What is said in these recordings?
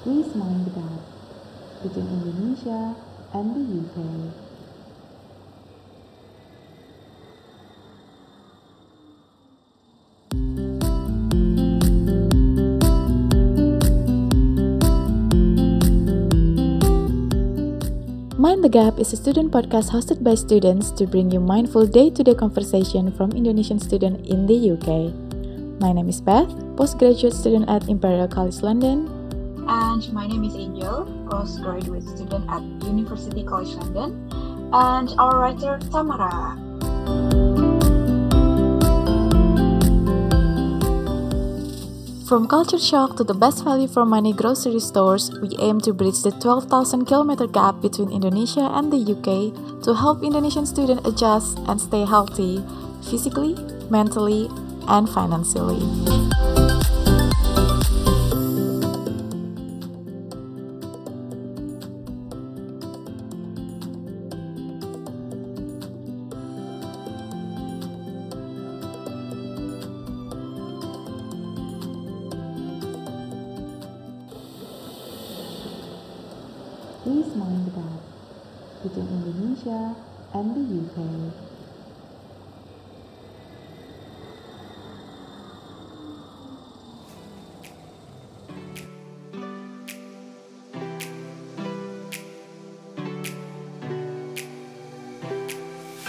Please mind the gap between Indonesia and the UK. Mind the Gap is a student podcast hosted by students to bring you mindful day-to-day conversation from Indonesian students in the UK. My name is Beth, postgraduate student at Imperial College London. And my name is Angel, postgraduate student at University College London. And our writer Tamara. From culture shock to the best value for money grocery stores, we aim to bridge the 12,000 kilometer gap between Indonesia and the UK to help Indonesian students adjust and stay healthy physically, mentally, and financially. And the UK.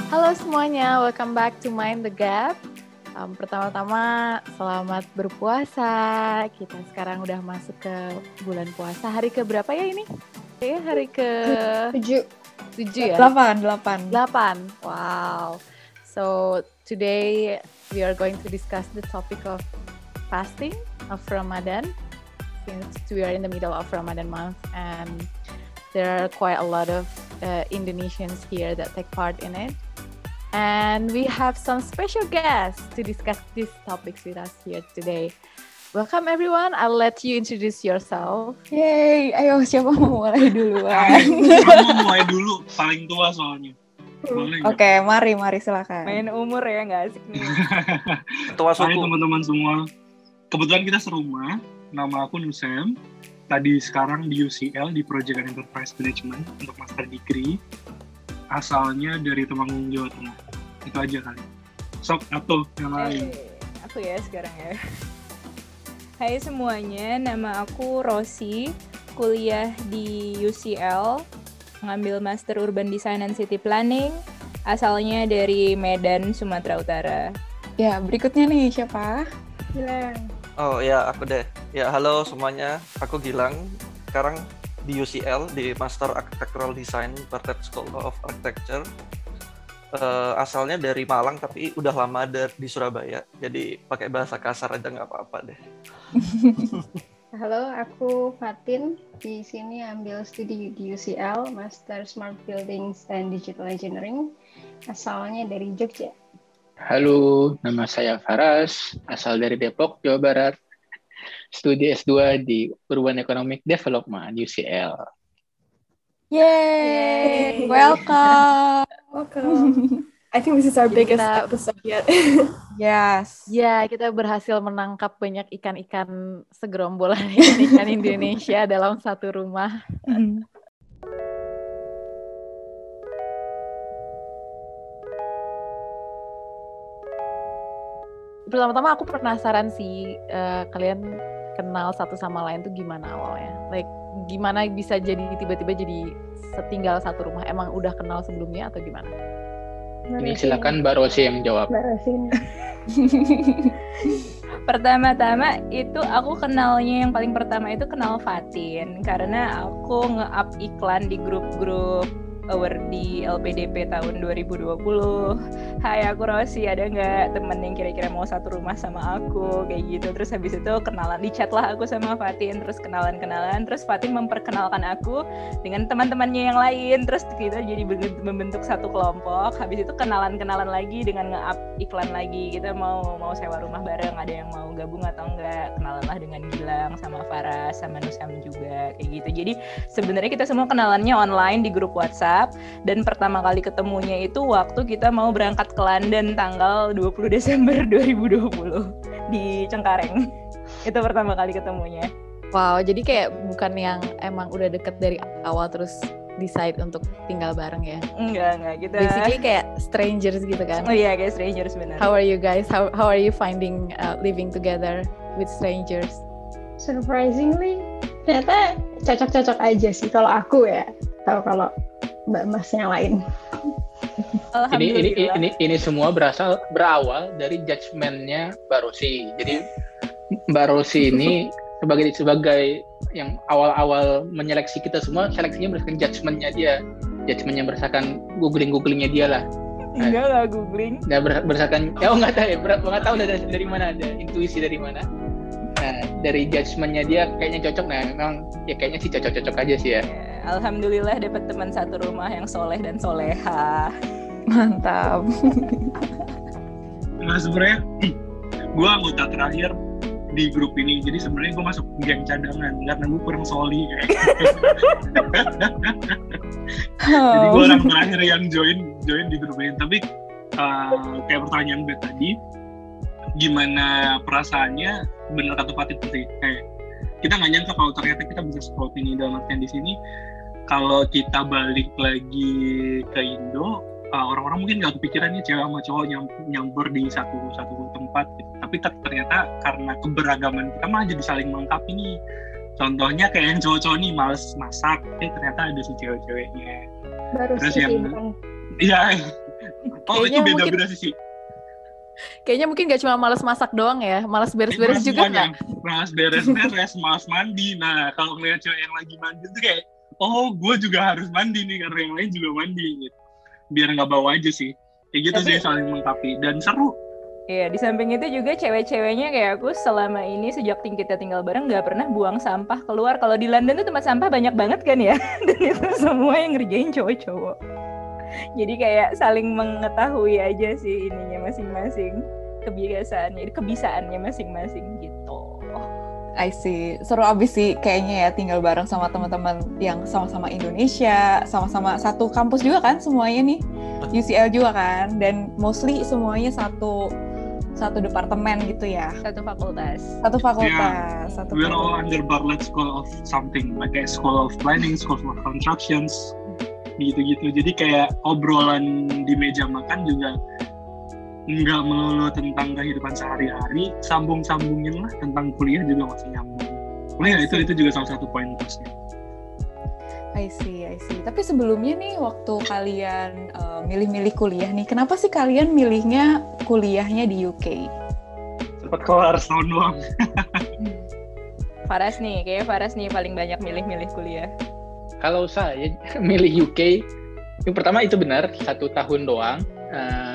Halo semuanya, welcome back to Mind the Gap. Um, Pertama-tama, selamat berpuasa. Kita sekarang udah masuk ke bulan puasa. Hari ke berapa ya ini? Ya, hari ke tujuh tujuh ya? delapan delapan 8. Wow. So today we are going to discuss the topic of fasting of Ramadan since we are in the middle of Ramadan month and there are quite a lot of uh, Indonesians here that take part in it. And we have some special guests to discuss these topics with us here today. Welcome everyone. I'll let you introduce yourself. Yeay, ayo siapa mau mulai duluan? Kamu mulai dulu, paling tua soalnya. Oke, mari mari silakan. main umur ya nggak asik nih Ketua Hai suku. teman-teman semua. Kebetulan kita serumah. Nama aku Nusem. Tadi sekarang di UCL di Project and Enterprise Management untuk master degree. Asalnya dari Temanggung, Jawa Tengah. Itu aja kali. Sok atau yang lain. Eh, aku ya sekarang ya Hai semuanya nama aku Rosi kuliah di UCL ngambil Master Urban Design and City Planning asalnya dari Medan Sumatera Utara Ya, berikutnya nih siapa? Gilang Oh ya, aku deh. Ya, halo semuanya. Aku Gilang. Sekarang di UCL di Master Architectural Design Bartlett School of Architecture. Eh, asalnya dari Malang tapi udah lama ada di Surabaya. Jadi pakai bahasa kasar aja nggak apa-apa deh. Halo, aku Fatin. Di sini ambil studi di UCL, Master Smart Buildings and Digital Engineering. Asalnya dari Jogja. Halo, nama saya Faras, asal dari Depok, Jawa Barat. Studi S2 di Urban Economic Development UCL. Yeay, welcome. Welcome. I think this is our biggest Kita- episode yet. Yes. Ya, kita berhasil menangkap banyak ikan-ikan segerombolan ikan Indonesia dalam satu rumah. Mm. Pertama-tama aku penasaran sih eh, kalian kenal satu sama lain tuh gimana awalnya? Like gimana bisa jadi tiba-tiba jadi setinggal satu rumah? Emang udah kenal sebelumnya atau gimana? Ini silakan Mbak Rosi yang jawab. Mbak Rosin. Pertama-tama itu aku kenalnya yang paling pertama itu kenal Fatin karena aku nge-up iklan di grup-grup award di LPDP tahun 2020. Hai aku Rosi, ada nggak temen yang kira-kira mau satu rumah sama aku kayak gitu. Terus habis itu kenalan di chat lah aku sama Fatin, terus kenalan-kenalan, terus Fatin memperkenalkan aku dengan teman-temannya yang lain, terus kita jadi ben- membentuk satu kelompok. Habis itu kenalan-kenalan lagi dengan nge-up iklan lagi. Kita mau mau sewa rumah bareng, ada yang mau gabung atau enggak. Kenalan lah dengan Gilang sama Farah sama Nusam juga kayak gitu. Jadi sebenarnya kita semua kenalannya online di grup WhatsApp dan pertama kali ketemunya itu waktu kita mau berangkat ke London tanggal 20 Desember 2020 di Cengkareng. Itu pertama kali ketemunya. Wow, jadi kayak bukan yang emang udah deket dari awal terus decide untuk tinggal bareng ya. Enggak, enggak gitu. Basically kayak strangers gitu kan. Oh iya, kayak strangers benar. How are you guys? How how are you finding uh, living together with strangers? Surprisingly, ternyata cocok-cocok aja sih kalau aku ya. Tahu kalau mbak mas yang lain. Ini, ini, ini, ini semua berasal berawal dari judgementnya Mbak Rosi. Jadi Mbak Rosi ini sebagai sebagai yang awal-awal menyeleksi kita semua, seleksinya berdasarkan judgementnya dia, judgementnya berdasarkan googling googlingnya dia lah. Enggak lah googling. Nah, ber- berdasarkan, ya oh, nggak tahu ya, ber- nggak tahu dari, dari mana ada intuisi dari mana. Nah, dari judgementnya dia kayaknya cocok. Nah, memang ya kayaknya sih cocok-cocok aja sih ya. Ya, Alhamdulillah dapat teman satu rumah yang soleh dan soleha. Mantap. Nah sebenarnya gue anggota terakhir di grup ini, jadi sebenarnya gue masuk geng cadangan karena gue kurang soli. Jadi gue orang terakhir yang join join di grup ini. Tapi uh, kayak pertanyaan gue tadi, gimana perasaannya? Bener kata sih, kayak kita nggak nyangka kalau ternyata kita bisa seperti ini dalam artian di sini. Kalau kita balik lagi ke Indo, uh, orang-orang mungkin nggak kepikiran nih cewek sama cowok nyam, nyamber di satu satu tempat gitu. Tapi ter- ternyata karena keberagaman kita malah jadi saling melengkapi nih. Contohnya kayak yang cowok-cowok nih males masak, eh ternyata ada si cewek-ceweknya. Baru Terus sih yang- Iya. Oh itu Kayaknya beda-beda sih. Kayaknya mungkin gak cuma males masak doang ya, males beres-beres juga nggak? Malas beres-beres, malas mandi. Nah, kalau ngeliat cewek yang lagi mandi tuh kayak, oh gue juga harus mandi nih karena yang lain juga mandi gitu. Biar nggak bawa aja sih. Kayak gitu Tapi- sih saling melengkapi dan seru. Iya, di samping itu juga cewek-ceweknya kayak aku selama ini sejak ting- kita tinggal bareng nggak pernah buang sampah keluar. Kalau di London tuh tempat sampah banyak banget kan ya, dan itu semua yang ngerjain cowok-cowok. Jadi kayak saling mengetahui aja sih ininya masing-masing kebiasaannya, kebisaannya masing-masing gitu. I see. Seru abis sih kayaknya ya tinggal bareng sama teman-teman yang sama-sama Indonesia, sama-sama satu kampus juga kan semuanya nih. UCL juga kan dan mostly semuanya satu satu departemen gitu ya. Satu fakultas. Satu fakultas, satu We're all fakultas. under Bartlett School of something, like kayak School of Planning, School of Constructions, gitu-gitu. Jadi kayak obrolan di meja makan juga nggak melulu tentang kehidupan sehari-hari, sambung-sambungin lah tentang kuliah juga masih nyambung. Oh ya itu itu juga salah satu poin plusnya. I see, I see. Tapi sebelumnya nih waktu kalian eh, milih-milih kuliah nih, kenapa sih kalian milihnya kuliahnya di UK? Cepat kelar setahun doang. Faras nih, kayaknya Faras nih paling banyak milih-milih kuliah. Kalau saya milih UK, yang pertama itu benar satu tahun doang, eh,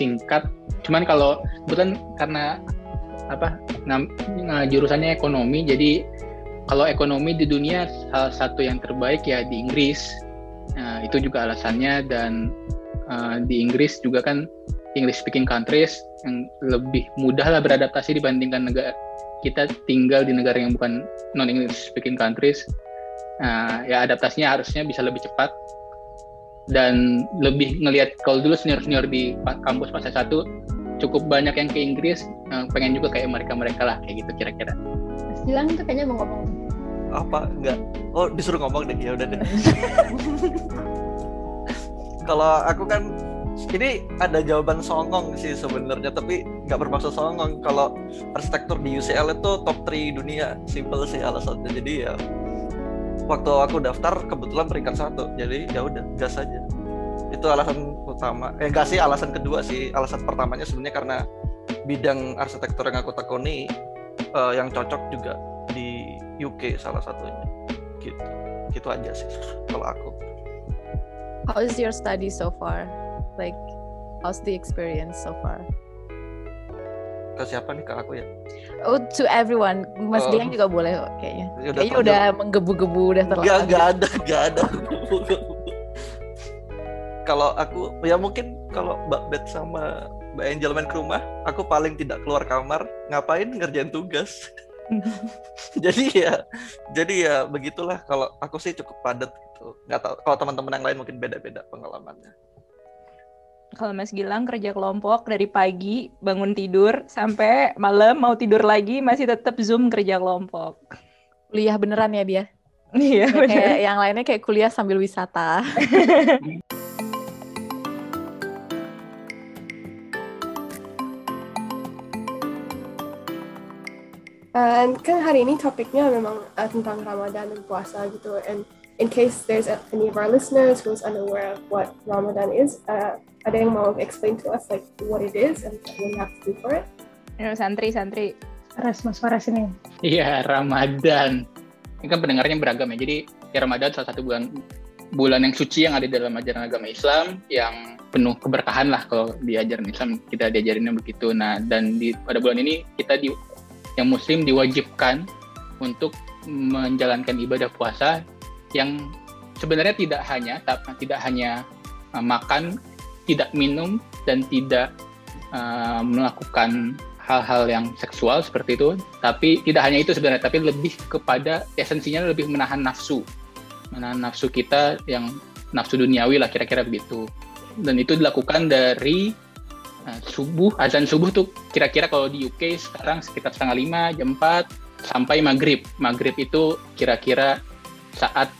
singkat. Cuman kalau kebetulan karena apa ng- jurusannya ekonomi, jadi kalau ekonomi di dunia salah satu yang terbaik ya di Inggris. Nah, itu juga alasannya dan eh, di Inggris juga kan English speaking countries yang lebih mudah lah beradaptasi dibandingkan negara kita tinggal di negara yang bukan non English speaking countries. Nah, ya adaptasinya harusnya bisa lebih cepat dan lebih ngelihat kalau dulu senior-senior di kampus masa satu cukup banyak yang ke Inggris, eh, pengen juga kayak mereka-mereka lah kayak gitu kira-kira. Mas Gilang tuh kayaknya mau ngomong. apa? Enggak oh disuruh ngomong deh. Ya udah deh. Kalau aku kan ini ada jawaban songong sih sebenarnya tapi nggak bermaksud songong. Kalau arsitektur di UCL itu top 3 dunia. Simple sih alasannya. Jadi ya waktu aku daftar kebetulan peringkat satu. Jadi ya udah gas aja. Itu alasan utama. Eh enggak sih alasan kedua sih. Alasan pertamanya sebenarnya karena bidang arsitektur yang aku tekuni eh, yang cocok juga di UK salah satunya. Gitu. Gitu aja sih kalau aku. How is your study so far? Like, how's the experience so far? Ke siapa nih ke aku ya Oh, to everyone. Mas Oh. Gilang juga boleh kok kayaknya. Ya udah Kayaknya udah menggebu-gebu, udah terlalu. enggak ada, enggak ada. kalau aku ya mungkin kalau Mbak Bet sama Mbak Angel main ke rumah, aku paling tidak keluar kamar, ngapain ngerjain tugas. jadi ya, jadi ya begitulah. Kalau aku sih cukup padat gitu. Nggak tahu kalau teman-teman yang lain mungkin beda-beda pengalamannya. Kalau Mas Gilang kerja kelompok dari pagi bangun tidur sampai malam mau tidur lagi masih tetap Zoom kerja kelompok. Kuliah beneran ya dia. Iya, bener. kayak yang lainnya kayak kuliah sambil wisata. And kan hari ini topiknya memang uh, tentang Ramadan dan puasa gitu. And in case there's a, any of our listeners who's unaware of what Ramadan is, uh, ada yang mau explain to us like what it is and what we have to do for it? Ayo, santri, santri. Ras Mas Faras ini. Iya, Ramadan. Ini kan pendengarnya beragam ya. Jadi ya Ramadan salah satu bulan bulan yang suci yang ada dalam ajaran agama Islam yang penuh keberkahan lah kalau di ajaran Islam kita diajarinnya begitu. Nah, dan di pada bulan ini kita di yang muslim diwajibkan untuk menjalankan ibadah puasa yang sebenarnya tidak hanya tidak hanya uh, makan, tidak minum dan tidak uh, melakukan hal-hal yang seksual seperti itu, tapi tidak hanya itu sebenarnya, tapi lebih kepada esensinya lebih menahan nafsu, menahan nafsu kita yang nafsu duniawi lah kira-kira begitu. Dan itu dilakukan dari uh, subuh, azan subuh tuh kira-kira kalau di UK sekarang sekitar setengah lima, jam 4 sampai maghrib. Maghrib itu kira-kira saat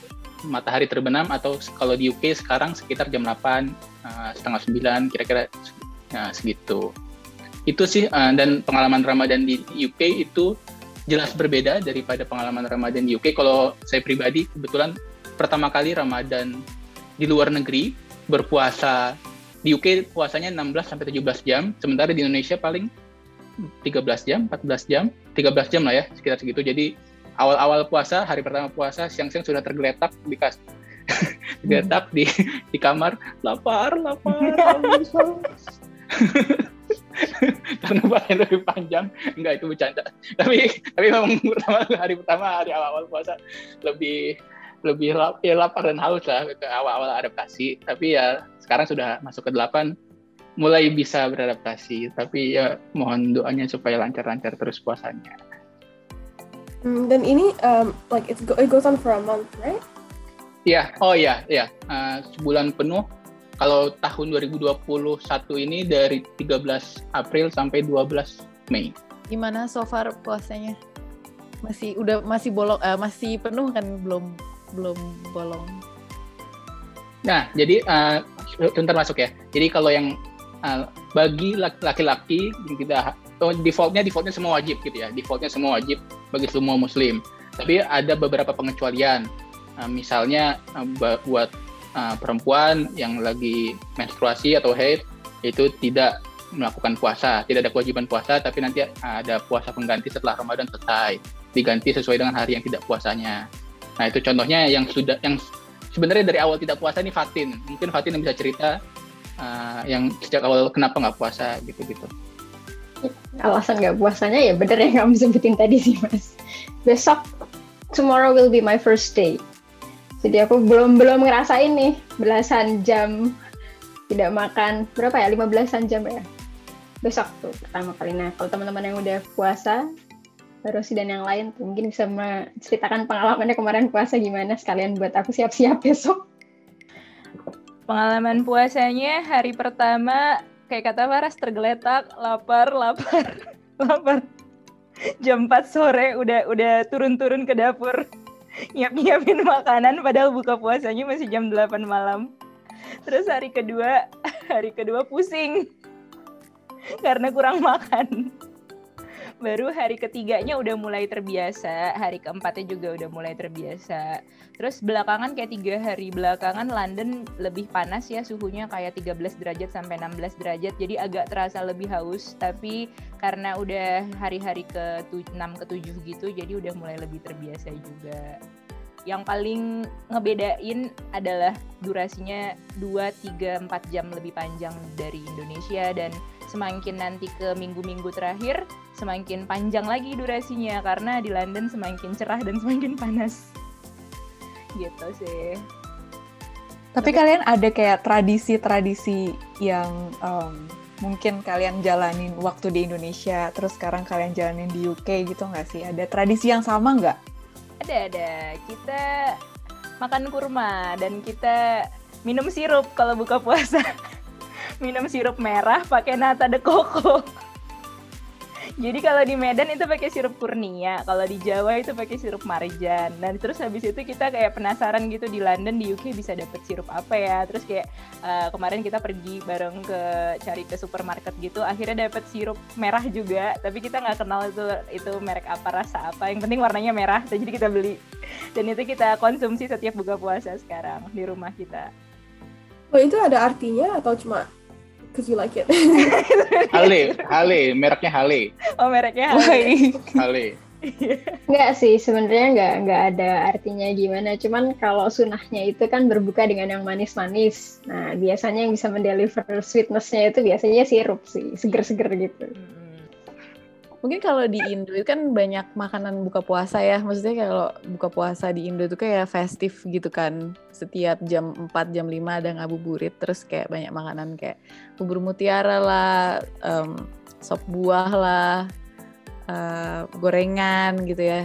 matahari terbenam atau kalau di UK sekarang sekitar jam 8, uh, setengah 9 kira-kira uh, segitu itu sih uh, dan pengalaman Ramadan di UK itu jelas berbeda daripada pengalaman Ramadan di UK. Kalau saya pribadi kebetulan pertama kali Ramadan di luar negeri berpuasa di UK puasanya 16 sampai 17 jam, sementara di Indonesia paling 13 jam, 14 jam, 13 jam lah ya sekitar segitu. Jadi awal-awal puasa, hari pertama puasa siang-siang sudah tergeletak di kas tergeletak di di kamar. Lapar, lapar, karena bahan lebih panjang. Enggak itu bercanda. Tapi tapi memang pertama hari pertama hari awal-awal puasa lebih lebih lap, ya lapar dan haus lah. Ke awal-awal adaptasi. Tapi ya sekarang sudah masuk ke delapan. Mulai bisa beradaptasi. Tapi ya mohon doanya supaya lancar-lancar terus puasanya dan ini um, like it, go, it goes on for a month, right? Iya, oh iya, iya. Uh, sebulan penuh. Kalau tahun 2021 ini dari 13 April sampai 12 Mei. Gimana so far puasanya? Masih udah masih bolong eh, masih penuh kan belum belum bolong. Nah, jadi uh, sebentar masuk ya. Jadi kalau yang uh, bagi lak- laki-laki yang tidak oh, defaultnya defaultnya semua wajib gitu ya. Defaultnya semua wajib bagi semua muslim. Tapi ada beberapa pengecualian. Uh, misalnya ba- buat uh, perempuan yang lagi menstruasi atau haid itu tidak melakukan puasa, tidak ada kewajiban puasa, tapi nanti ada puasa pengganti setelah Ramadan selesai, diganti sesuai dengan hari yang tidak puasanya. Nah itu contohnya yang sudah yang sebenarnya dari awal tidak puasa ini Fatin, mungkin Fatin yang bisa cerita uh, yang sejak awal kenapa nggak puasa gitu-gitu. Alasan nggak puasanya ya bener yang kamu sebutin tadi sih mas. Besok tomorrow will be my first day. Jadi aku belum belum ngerasain nih belasan jam tidak makan berapa ya 15-an jam ya. Besok tuh pertama kali. Nah kalau teman-teman yang udah puasa Rosi dan yang lain mungkin bisa menceritakan pengalamannya kemarin puasa gimana sekalian buat aku siap-siap besok. Pengalaman puasanya hari pertama kayak kata Faras tergeletak, lapar, lapar, lapar. Jam 4 sore udah udah turun-turun ke dapur nyiap-nyiapin makanan padahal buka puasanya masih jam 8 malam. Terus hari kedua, hari kedua pusing karena kurang makan. Baru hari ketiganya udah mulai terbiasa, hari keempatnya juga udah mulai terbiasa. Terus belakangan kayak tiga hari belakangan London lebih panas ya suhunya kayak 13 derajat sampai 16 derajat jadi agak terasa lebih haus tapi karena udah hari-hari ke 6 ke 7 gitu jadi udah mulai lebih terbiasa juga. Yang paling ngebedain adalah durasinya 2 3 4 jam lebih panjang dari Indonesia dan semakin nanti ke minggu-minggu terakhir semakin panjang lagi durasinya karena di London semakin cerah dan semakin panas gitu sih. Tapi kalian ada kayak tradisi-tradisi yang um, mungkin kalian jalanin waktu di Indonesia, terus sekarang kalian jalanin di UK gitu nggak sih? Ada tradisi yang sama nggak? Ada ada. Kita makan kurma dan kita minum sirup kalau buka puasa. minum sirup merah pakai nata de coco. Jadi kalau di Medan itu pakai sirup kurnia, kalau di Jawa itu pakai sirup marjan. Dan terus habis itu kita kayak penasaran gitu di London di UK bisa dapet sirup apa ya. Terus kayak uh, kemarin kita pergi bareng ke cari ke supermarket gitu, akhirnya dapet sirup merah juga. Tapi kita nggak kenal itu itu merek apa rasa apa. Yang penting warnanya merah, jadi kita beli. Dan itu kita konsumsi setiap buka puasa sekarang di rumah kita. Oh itu ada artinya atau cuma because you like it. Hale, Hale, mereknya Hale. Oh, mereknya Hale. Hale. Enggak sih, sebenarnya enggak enggak ada artinya gimana. Cuman kalau sunahnya itu kan berbuka dengan yang manis-manis. Nah, biasanya yang bisa mendeliver sweetnessnya itu biasanya sirup sih, seger-seger gitu. Hmm. Mungkin kalau di Indo itu kan banyak makanan buka puasa ya. Maksudnya kalau buka puasa di Indo itu kayak festif gitu kan. Setiap jam 4, jam 5 ada ngabuburit. Terus kayak banyak makanan kayak bubur mutiara lah, um, sop buah lah, uh, gorengan gitu ya.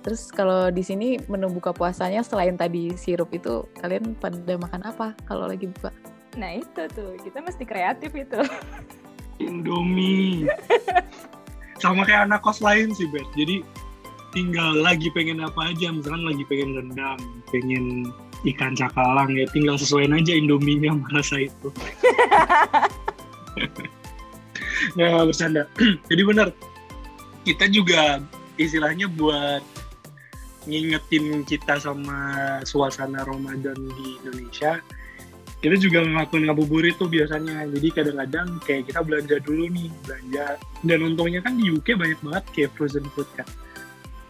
Terus kalau di sini menu buka puasanya selain tadi sirup itu, kalian pada makan apa kalau lagi buka? Nah itu tuh, kita mesti kreatif itu. Indomie. sama kayak anak kos lain sih Bet jadi tinggal lagi pengen apa aja. Misalkan lagi pengen rendang pengen ikan cakalang ya tinggal sesuaiin aja indominya merasa itu. Ya bercanda. Jadi benar kita juga istilahnya buat ngingetin kita sama suasana Ramadan di Indonesia kita juga ngelakuin ngabuburit tuh biasanya. Jadi kadang-kadang kayak kita belanja dulu nih belanja. Dan untungnya kan di UK banyak banget kayak frozen food kan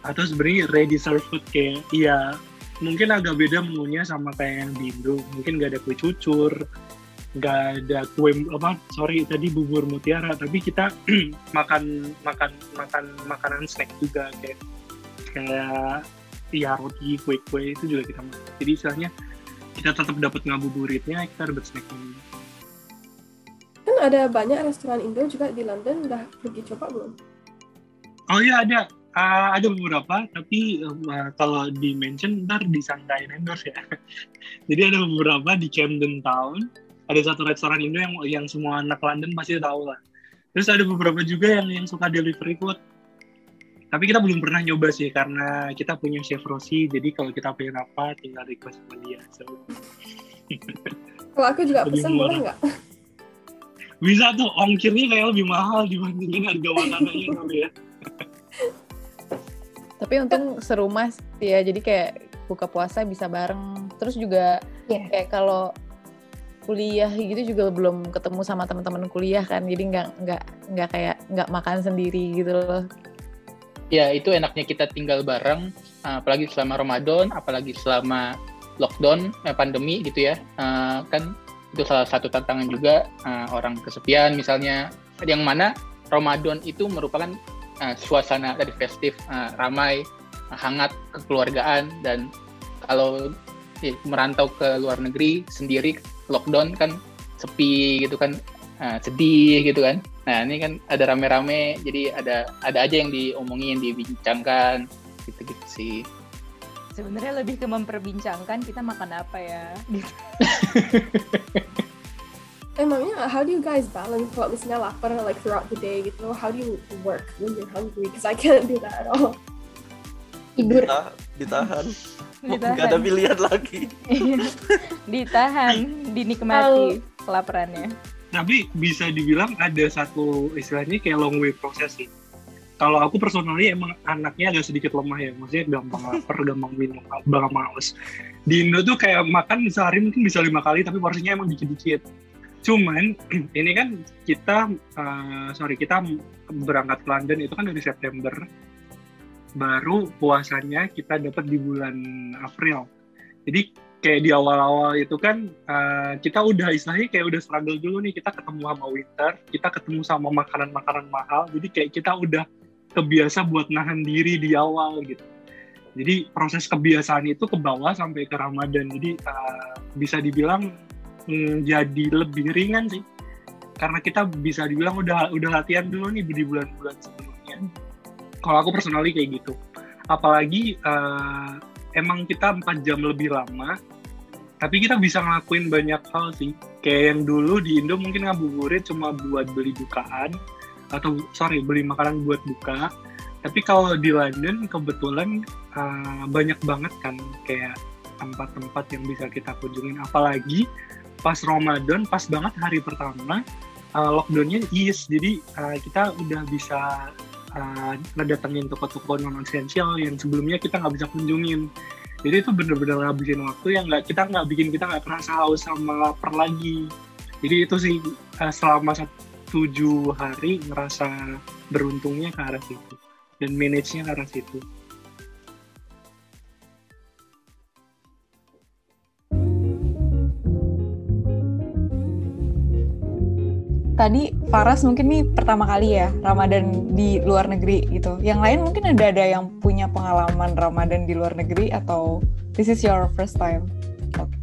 atau sebenarnya ready serve food kayak iya. Mungkin agak beda menunya sama kayak yang di Indo. Mungkin gak ada kue cucur nggak ada kue apa sorry tadi bubur mutiara. Tapi kita makan makan makan makanan snack juga kayak kayak ya roti kue kue itu juga kita makan. Jadi istilahnya kita tetap dapat ngabuburitnya kita dapat snacknya kan ada banyak restoran Indo juga di London udah pergi coba belum? Oh iya ada. Uh, ada beberapa tapi uh, kalau di mention ntar disangkain endorse ya. Jadi ada beberapa di Camden Town ada satu restoran Indo yang yang semua anak London pasti tahu lah. Terus ada beberapa juga yang yang suka delivery food tapi kita belum pernah nyoba sih karena kita punya chef Rossi jadi kalau kita pengen apa tinggal request sama dia so. kalau aku juga pesan boleh nggak? Bisa tuh ongkirnya kayak lebih mahal dibandingin harga makanannya tapi ya. Tapi untung serumah sih ya jadi kayak buka puasa bisa bareng. Terus juga yeah. kayak kalau kuliah gitu juga belum ketemu sama teman-teman kuliah kan jadi nggak nggak nggak kayak nggak makan sendiri gitu loh ya itu enaknya kita tinggal bareng uh, apalagi selama Ramadan apalagi selama lockdown eh, pandemi gitu ya. Uh, kan itu salah satu tantangan juga orang kesepian misalnya. Yang mana Ramadan itu merupakan suasana tadi festif ramai hangat kekeluargaan. Dan kalau merantau ke luar negeri sendiri lockdown kan sepi gitu kan sedih gitu kan Nah ini kan ada rame-rame, jadi ada ada aja yang diomongin, dibincangkan, gitu-gitu sih. Sebenarnya lebih ke memperbincangkan kita makan apa ya. Emangnya how do you guys balance kalau misalnya lapar like throughout the day gitu? How do you work when you're hungry? Because I can't do that at all. Tidur. Ditahan. Ditahan. Ditahan. Gak ada pilihan lagi. Ditahan, dinikmati kelaparannya tapi bisa dibilang ada satu istilahnya kayak long way proses sih. Kalau aku personally emang anaknya agak sedikit lemah ya. Maksudnya gampang lapar gampang minum gampang males. Di Indo tuh kayak makan sehari mungkin bisa lima kali tapi porsinya emang dikit-dikit. Cuman ini kan kita uh, sorry kita berangkat ke London itu kan dari September. Baru puasanya kita dapat di bulan April. Jadi kayak di awal-awal itu kan uh, kita udah istilahnya kayak udah struggle dulu nih kita ketemu sama winter kita ketemu sama makanan-makanan mahal jadi kayak kita udah kebiasa buat nahan diri di awal gitu. Jadi proses kebiasaan itu ke bawah sampai ke Ramadan jadi uh, bisa dibilang mm, jadi lebih ringan sih. Karena kita bisa dibilang udah udah latihan dulu nih di bulan-bulan sebelumnya. Kalau aku personally kayak gitu. Apalagi uh, emang kita empat jam lebih lama tapi kita bisa ngelakuin banyak hal sih. Kayak yang dulu di Indo mungkin ngabuburit cuma buat beli bukaan atau sorry beli makanan buat buka. Tapi kalau di London kebetulan uh, banyak banget kan kayak tempat-tempat yang bisa kita kunjungin. Apalagi pas Ramadan pas banget hari pertama uh, lockdownnya is jadi uh, kita udah bisa ngedatengin toko-toko non esensial yang sebelumnya kita nggak bisa kunjungin. Jadi itu bener-bener ngabisin waktu yang nggak kita nggak bikin kita nggak kerasa haus sama lapar lagi. Jadi itu sih uh, selama tujuh hari ngerasa beruntungnya ke arah situ dan manage-nya ke arah situ tadi Faras mungkin nih pertama kali ya Ramadan di luar negeri gitu. Yang lain mungkin ada ada yang punya pengalaman Ramadan di luar negeri atau this is your first time? Okay.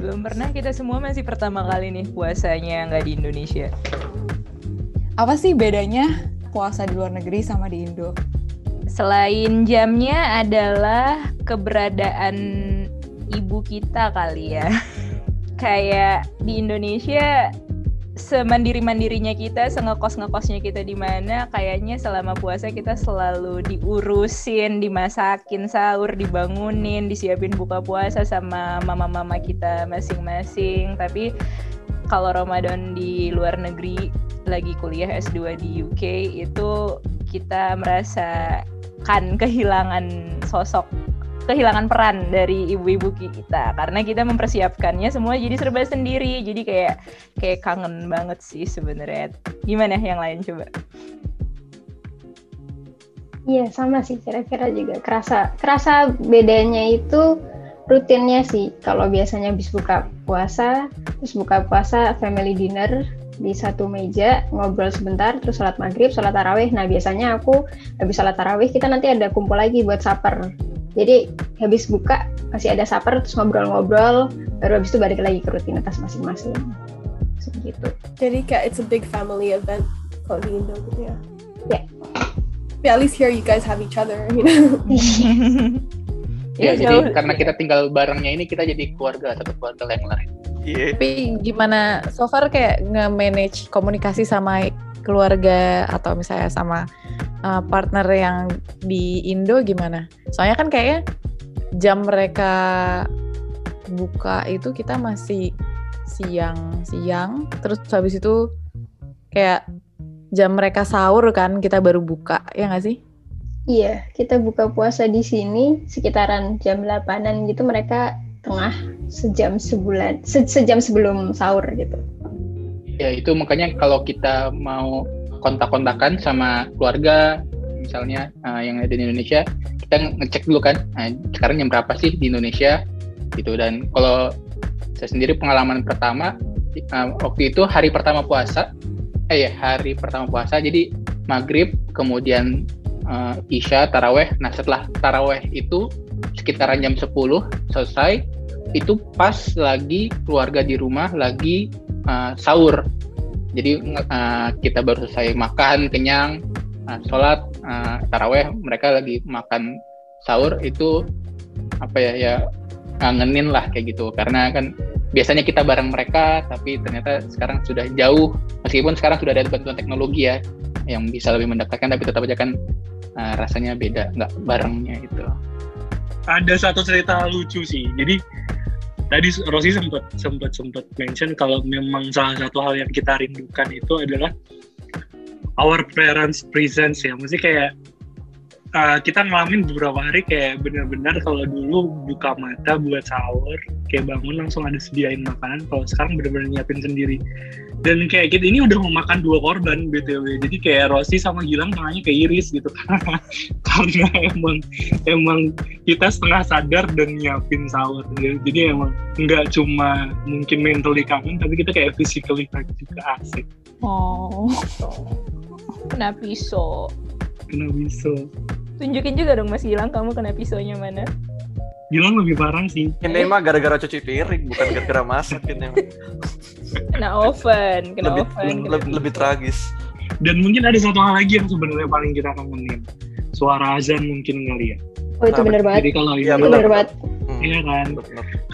Belum pernah kita semua masih pertama kali nih puasanya nggak di Indonesia. Apa sih bedanya puasa di luar negeri sama di Indo? Selain jamnya adalah keberadaan ibu kita kali ya. Kayak di Indonesia semandiri mandirinya kita, sengekos ngekosnya kita di mana, kayaknya selama puasa kita selalu diurusin, dimasakin sahur, dibangunin, disiapin buka puasa sama mama-mama kita masing-masing. Tapi kalau Ramadan di luar negeri lagi kuliah S2 di UK itu kita merasakan kehilangan sosok kehilangan peran dari ibu-ibu kita. Karena kita mempersiapkannya semua jadi serba sendiri. Jadi kayak kayak kangen banget sih sebenarnya. Gimana yang lain coba? Iya sama sih. Kira-kira juga kerasa kerasa bedanya itu rutinnya sih. Kalau biasanya habis buka puasa terus buka puasa family dinner di satu meja ngobrol sebentar terus sholat maghrib sholat tarawih. Nah biasanya aku habis sholat tarawih kita nanti ada kumpul lagi buat supper jadi habis buka masih ada supper terus ngobrol-ngobrol baru habis itu balik lagi ke rutinitas masing-masing. Gitu. Jadi kayak it's a big family event kalau di Indo gitu ya? Ya. Yeah. yeah, at least here you guys have each other you know? Ya, ya jadi karena kita tinggal barengnya ini kita jadi keluarga satu keluarga yang lain. Yeah. Tapi gimana so far kayak nge-manage komunikasi sama keluarga atau misalnya sama uh, partner yang di Indo gimana? Soalnya kan kayaknya jam mereka buka itu kita masih siang-siang, terus habis itu kayak jam mereka sahur kan kita baru buka, ya nggak sih? Iya, kita buka puasa di sini sekitaran jam 8-an gitu mereka tengah sejam sebulan se sejam sebelum sahur gitu. Ya itu makanya kalau kita mau kontak-kontakan sama keluarga misalnya uh, yang ada di Indonesia kita ngecek dulu kan uh, sekarang jam berapa sih di Indonesia gitu. Dan kalau saya sendiri pengalaman pertama uh, waktu itu hari pertama puasa eh ya hari pertama puasa jadi maghrib kemudian uh, isya taraweh. Nah setelah taraweh itu sekitaran jam 10 selesai itu pas lagi keluarga di rumah lagi uh, sahur. Jadi uh, kita baru selesai makan kenyang uh, sholat uh, taraweh mereka lagi makan sahur itu apa ya ya ngangenin lah kayak gitu. Karena kan biasanya kita bareng mereka tapi ternyata sekarang sudah jauh. Meskipun sekarang sudah ada bantuan teknologi ya yang bisa lebih mendekatkan tapi tetap aja kan uh, rasanya beda nggak barengnya itu ada satu cerita lucu sih. Jadi tadi Rosi sempat sempat sempat mention kalau memang salah satu hal yang kita rindukan itu adalah our parents presence ya. Mesti kayak uh, kita ngalamin beberapa hari kayak benar-benar kalau dulu buka mata buat sahur kayak bangun langsung ada sediain makanan kalau sekarang benar-benar nyiapin sendiri. Dan kayak kita ini udah mau makan dua korban btw jadi kayak Rosi sama Gilang tangannya kayak iris gitu karena emang emang kita setengah sadar dan nyiapin sahur. Jadi emang nggak cuma mungkin mentally kangen tapi kita kayak physically juga asik. Oh. Kena pisau. Kena pisau. Tunjukin juga dong Mas Gilang kamu kena pisaunya mana Gilang lebih parah sih. Ini mah gara-gara cuci piring, bukan gara-gara masak ini. kena oven, kena lebih, oven. Lebih, lebih, lebih tragis. Dan mungkin ada satu hal lagi yang sebenarnya paling kita kangenin. Suara azan mungkin kali ya. Oh itu nah, benar banget. Jadi kalau iya, benar, benar banget. Iya kan.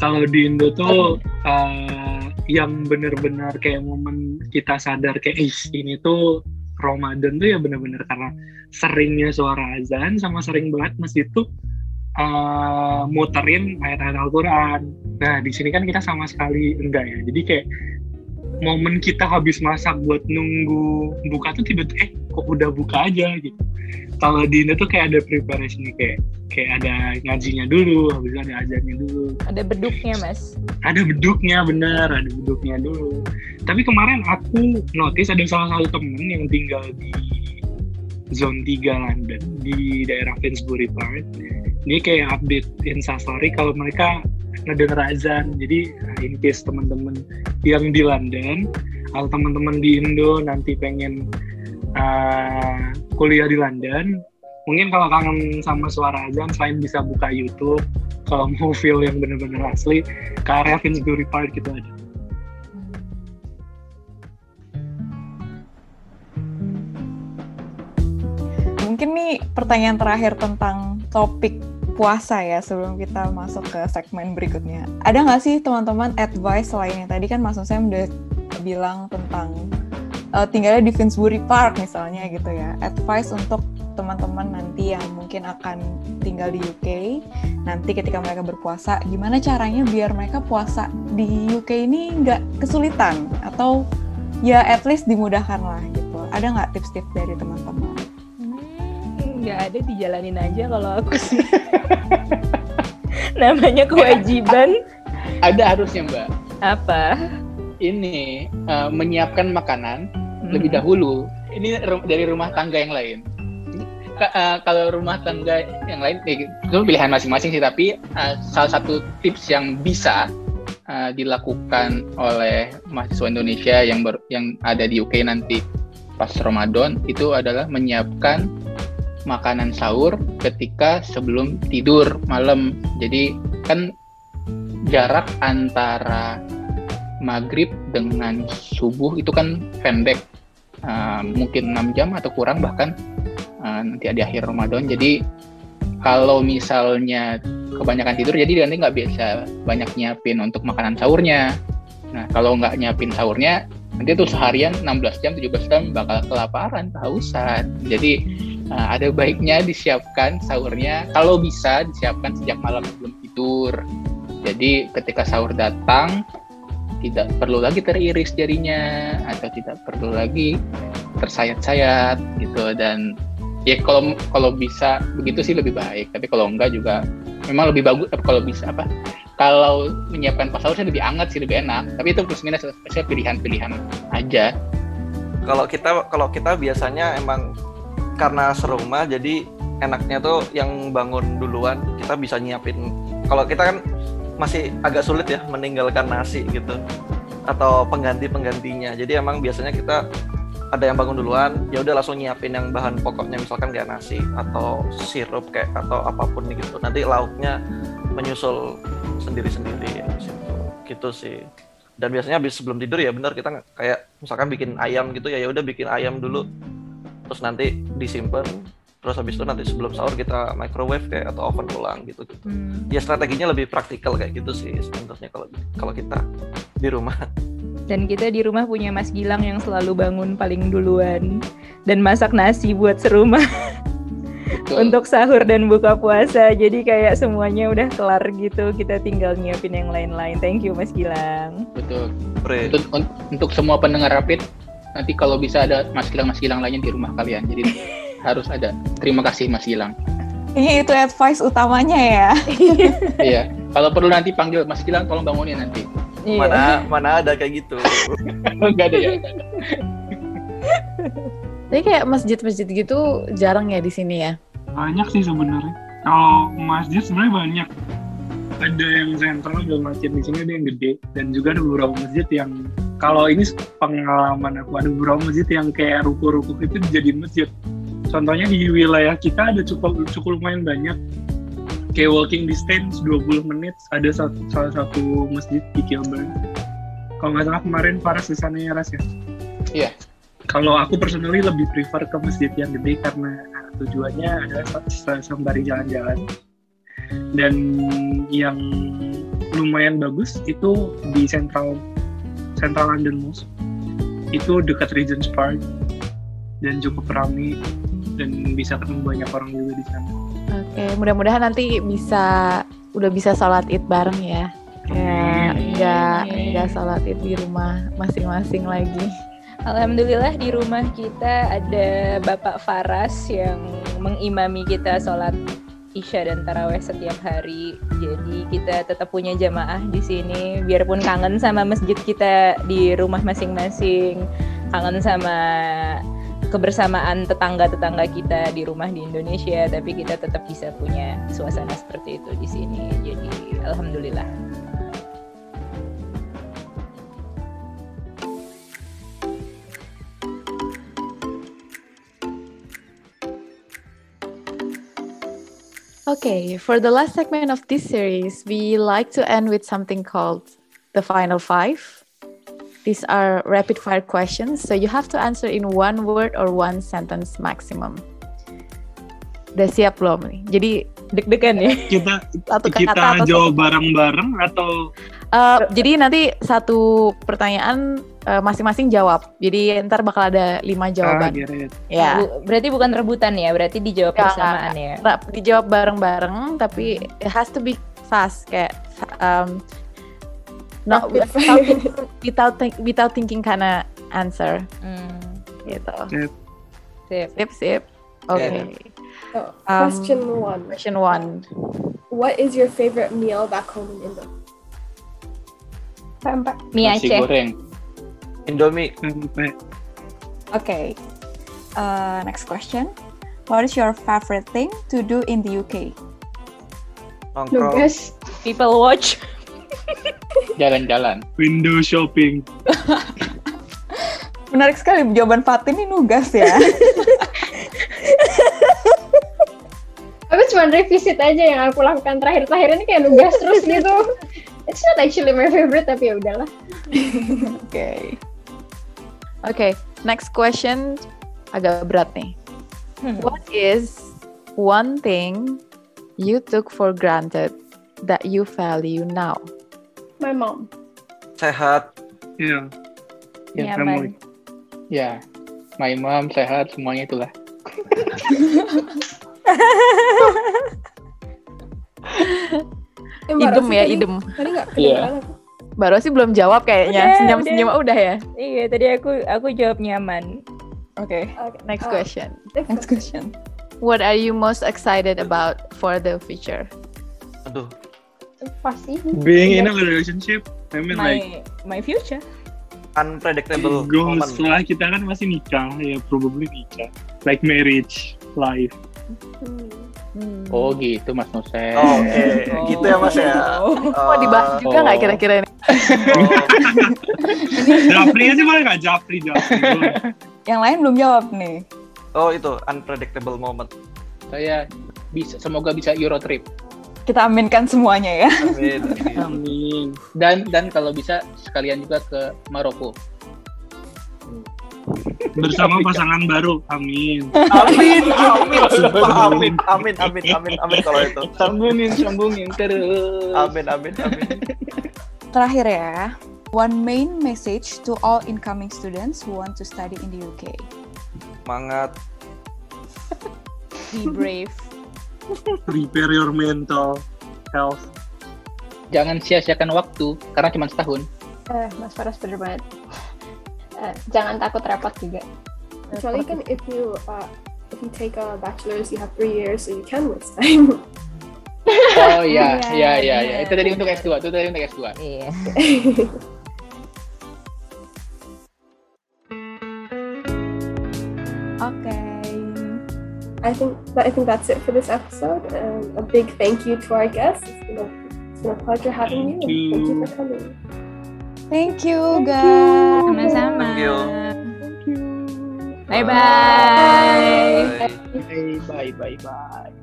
Kalau di Indo tuh uh, yang benar-benar kayak momen kita sadar kayak Ih, ini tuh Ramadan tuh ya bener-bener karena seringnya suara azan sama sering banget masjid tuh uh, muterin ayat-ayat Al-Quran. Nah di sini kan kita sama sekali enggak ya. Jadi kayak momen kita habis masak buat nunggu buka tuh tiba-tiba eh kok udah buka aja gitu. Kalau di Indo tuh kayak ada preparation kayak kayak ada ngajinya dulu, habis itu ada azannya dulu. Ada beduknya mas. Ada beduknya bener, ada beduknya dulu. Tapi kemarin aku notice ada salah satu temen yang tinggal di zone 3 London di daerah Finsbury Park. Dia kayak update instastory kalau mereka ngedenger azan. Jadi in case teman-teman yang di London atau teman-teman di Indo nanti pengen uh, kuliah di London, mungkin kalau kangen sama suara azan selain bisa buka YouTube, kalau mau feel yang bener-bener asli, ke area Finsbury Park gitu aja. Mungkin nih pertanyaan terakhir tentang topik puasa ya sebelum kita masuk ke segmen berikutnya. Ada nggak sih teman-teman advice selain yang tadi kan Mas Nusem udah bilang tentang uh, tinggalnya di Finsbury Park misalnya gitu ya. Advice untuk teman-teman nanti yang mungkin akan tinggal di UK nanti ketika mereka berpuasa gimana caranya biar mereka puasa di UK ini nggak kesulitan atau ya at least dimudahkan lah gitu. Ada nggak tips-tips dari teman-teman? Nggak ada dijalanin aja kalau aku sih. Namanya kewajiban. Ada harusnya mbak. Apa? Ini uh, menyiapkan makanan hmm. lebih dahulu. Ini dari rumah tangga yang lain. Uh, kalau rumah tangga yang lain ya, itu pilihan masing-masing sih tapi uh, salah satu tips yang bisa uh, dilakukan oleh mahasiswa Indonesia yang ber, yang ada di UK nanti pas Ramadan itu adalah menyiapkan makanan sahur ketika sebelum tidur malam. Jadi kan jarak antara maghrib dengan subuh itu kan pendek, uh, mungkin 6 jam atau kurang bahkan uh, nanti di akhir Ramadan. Jadi kalau misalnya kebanyakan tidur, jadi nanti nggak bisa banyak nyiapin untuk makanan sahurnya. Nah kalau nggak nyiapin sahurnya, nanti tuh seharian 16 jam, 17 jam bakal kelaparan, kehausan. Jadi Nah, ada baiknya disiapkan sahurnya. Kalau bisa disiapkan sejak malam sebelum tidur. Jadi ketika sahur datang tidak perlu lagi teriris jarinya atau tidak perlu lagi tersayat-sayat gitu. Dan ya kalau kalau bisa begitu sih lebih baik. Tapi kalau enggak juga memang lebih bagus kalau bisa apa kalau menyiapkan pas sahur sih lebih hangat sih lebih enak. Tapi itu plus minus pilihan-pilihan aja. Kalau kita kalau kita biasanya emang karena serumah jadi enaknya tuh yang bangun duluan kita bisa nyiapin. Kalau kita kan masih agak sulit ya meninggalkan nasi gitu atau pengganti penggantinya jadi emang biasanya kita ada yang bangun duluan ya udah langsung nyiapin yang bahan pokoknya misalkan kayak nasi atau sirup kayak atau apa pun gitu. Nanti lauknya menyusul sendiri-sendiri ya situ gitu sih. Dan biasanya habis sebelum tidur ya benar kita kayak misalkan bikin ayam gitu ya ya udah bikin ayam dulu terus nanti disimpan terus habis itu nanti sebelum sahur kita microwave kayak atau oven ulang gitu gitu. Hmm. ya strateginya lebih praktikal kayak gitu sih sebenarnya kalau kalau kita di rumah. Dan kita di rumah punya Mas Gilang yang selalu bangun paling duluan dan masak nasi buat serumah. Untuk sahur dan buka puasa. Jadi kayak semuanya udah kelar gitu kita tinggal nyiapin yang lain-lain. Thank you Mas Gilang. Betul. Untuk, untuk semua pendengar rapid nanti kalau bisa ada Mas Gilang Mas Gilang lainnya di rumah kalian. Jadi harus ada. Terima kasih Mas Gilang. Ini itu advice utamanya ya. Iya. Kalau perlu nanti panggil Mas Gilang tolong bangunin nanti. Iya. mana mana ada kayak gitu. Nggak ada ya? Tapi kayak masjid-masjid gitu jarang ya di sini ya? Banyak sih sebenarnya. Kalau masjid sebenarnya banyak. Ada yang sentral ada masjid di sini ada yang gede. Dan juga ada beberapa masjid yang kalau ini pengalaman aku ada beberapa masjid yang kayak ruko-ruko itu dijadiin masjid. Contohnya di wilayah kita ada cukup cukup lumayan banyak. Kayak walking distance 20 menit ada satu, salah satu masjid di Kilburn kalau nggak salah kemarin Faras di sana ya Ras ya? Iya. Kalau aku personally lebih prefer ke masjid yang gede karena tujuannya adalah sembari jalan-jalan. Dan yang lumayan bagus itu di Central Central London Mosque itu dekat Regent's Park dan cukup ramai dan bisa ketemu banyak orang juga di sana. Oke, mudah-mudahan nanti bisa udah bisa sholat id bareng ya. Kayak nggak nggak sholat id di rumah masing-masing lagi. Alhamdulillah di rumah kita ada Bapak Faras yang mengimami kita sholat Isya dan Taraweh setiap hari. Jadi kita tetap punya jamaah di sini. Biarpun kangen sama masjid kita di rumah masing-masing, kangen sama kebersamaan tetangga-tetangga kita di rumah di Indonesia, tapi kita tetap bisa punya suasana seperti itu di sini. Jadi alhamdulillah. Okay, for the last segment of this series, we like to end with something called the final five. These are rapid fire questions, so you have to answer in one word or one sentence maximum. Udah siap belum nih? Jadi deg-degan ya? Kita Satu kata kita atau jawab bareng-bareng atau Eh, jadi nanti satu pertanyaan masing-masing jawab. Jadi ntar bakal ada lima ah, jawaban. get it. ya. Berarti bukan rebutan ya, berarti dijawab Nggak, bersamaan ya. Dijawab bareng-bareng tapi it has to be fast kayak um, no Rapid without without, think- without thinking karena answer Hmm, gitu Sip. sip. sip sip oke Yeah. So, Um, question one. question one What is your favorite meal back home in Indo? Pempek. Mie Nasi Aceh. goreng. Indomie Sampai Okay. Uh, next question. What is your favorite thing to do in the UK? nongkrong Nugas. People watch. Jalan-jalan. window shopping. Menarik sekali jawaban Fatin ini nugas ya. Aku cuma revisit aja yang aku lakukan terakhir-terakhir ini kayak nugas terus gitu. It's not actually my favorite tapi ya udahlah. Oke. Oke next question agak berat nih Hmm. what is one thing you took for granted that you value now My mom. sehat Iya. Ya, Nyaman. Ya, my mom sehat semuanya itulah. Idem ya tadi- idem Tadi nggak Iya. Baru sih belum jawab kayaknya Udah, senyum-senyum udah ya Iya, tadi aku aku jawab nyaman. Oke. Okay. next uh, question Next question. What are you most excited about for the future? aduh Pasti. Being in a relationship, I mean like My my future. unpredictable goals setelah kita kan masih nikah ya probably nikah like marriage life Hmm. Oh gitu Mas Nusel. Oh, oke gitu ya mas ya Mau dibahas juga nggak Oh. kira-kira ini? Oh, Japri aja malah nggak Japri Japri. Yang lain belum jawab nih. oh itu unpredictable moment Saya bisa semoga bisa Euro trip. Kita aminkan semuanya ya. amin, amin. amin Dan dan kalau bisa sekalian juga ke Maroko. bersama pasangan baru amin amin amin sumpah amin amin amin amin amin kalau itu Sambungin sambungin terus. amin amin amin Terakhir ya. One main message to all incoming students who want to study in the UK. semangat Be brave. prepare your mental health Jangan sia-siakan waktu karena cuma setahun. Eh, Mas Faras bener banget. Eh, jangan takut repot juga. Kecuali kan if you uh, if you take a bachelor's, you have three years, so you can waste time. Oh iya, Iya, iya, iya, iya. iya. Itu tadi untuk S2, itu tadi untuk S2. Iya. Oke. I think that I think that's it for this episode. And a big thank you to our guests. It's been a, it's been a pleasure having you. Thank Thank you you. for coming. Thank you Thank guys. Sama-sama. Thank you. thank you Bye bye. Bye. Bye, bye, bye, bye.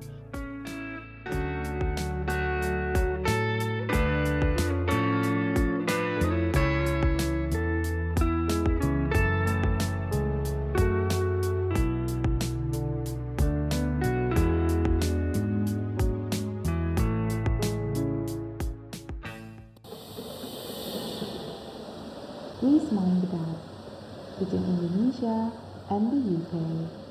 Please mind that between Indonesia, and the UK.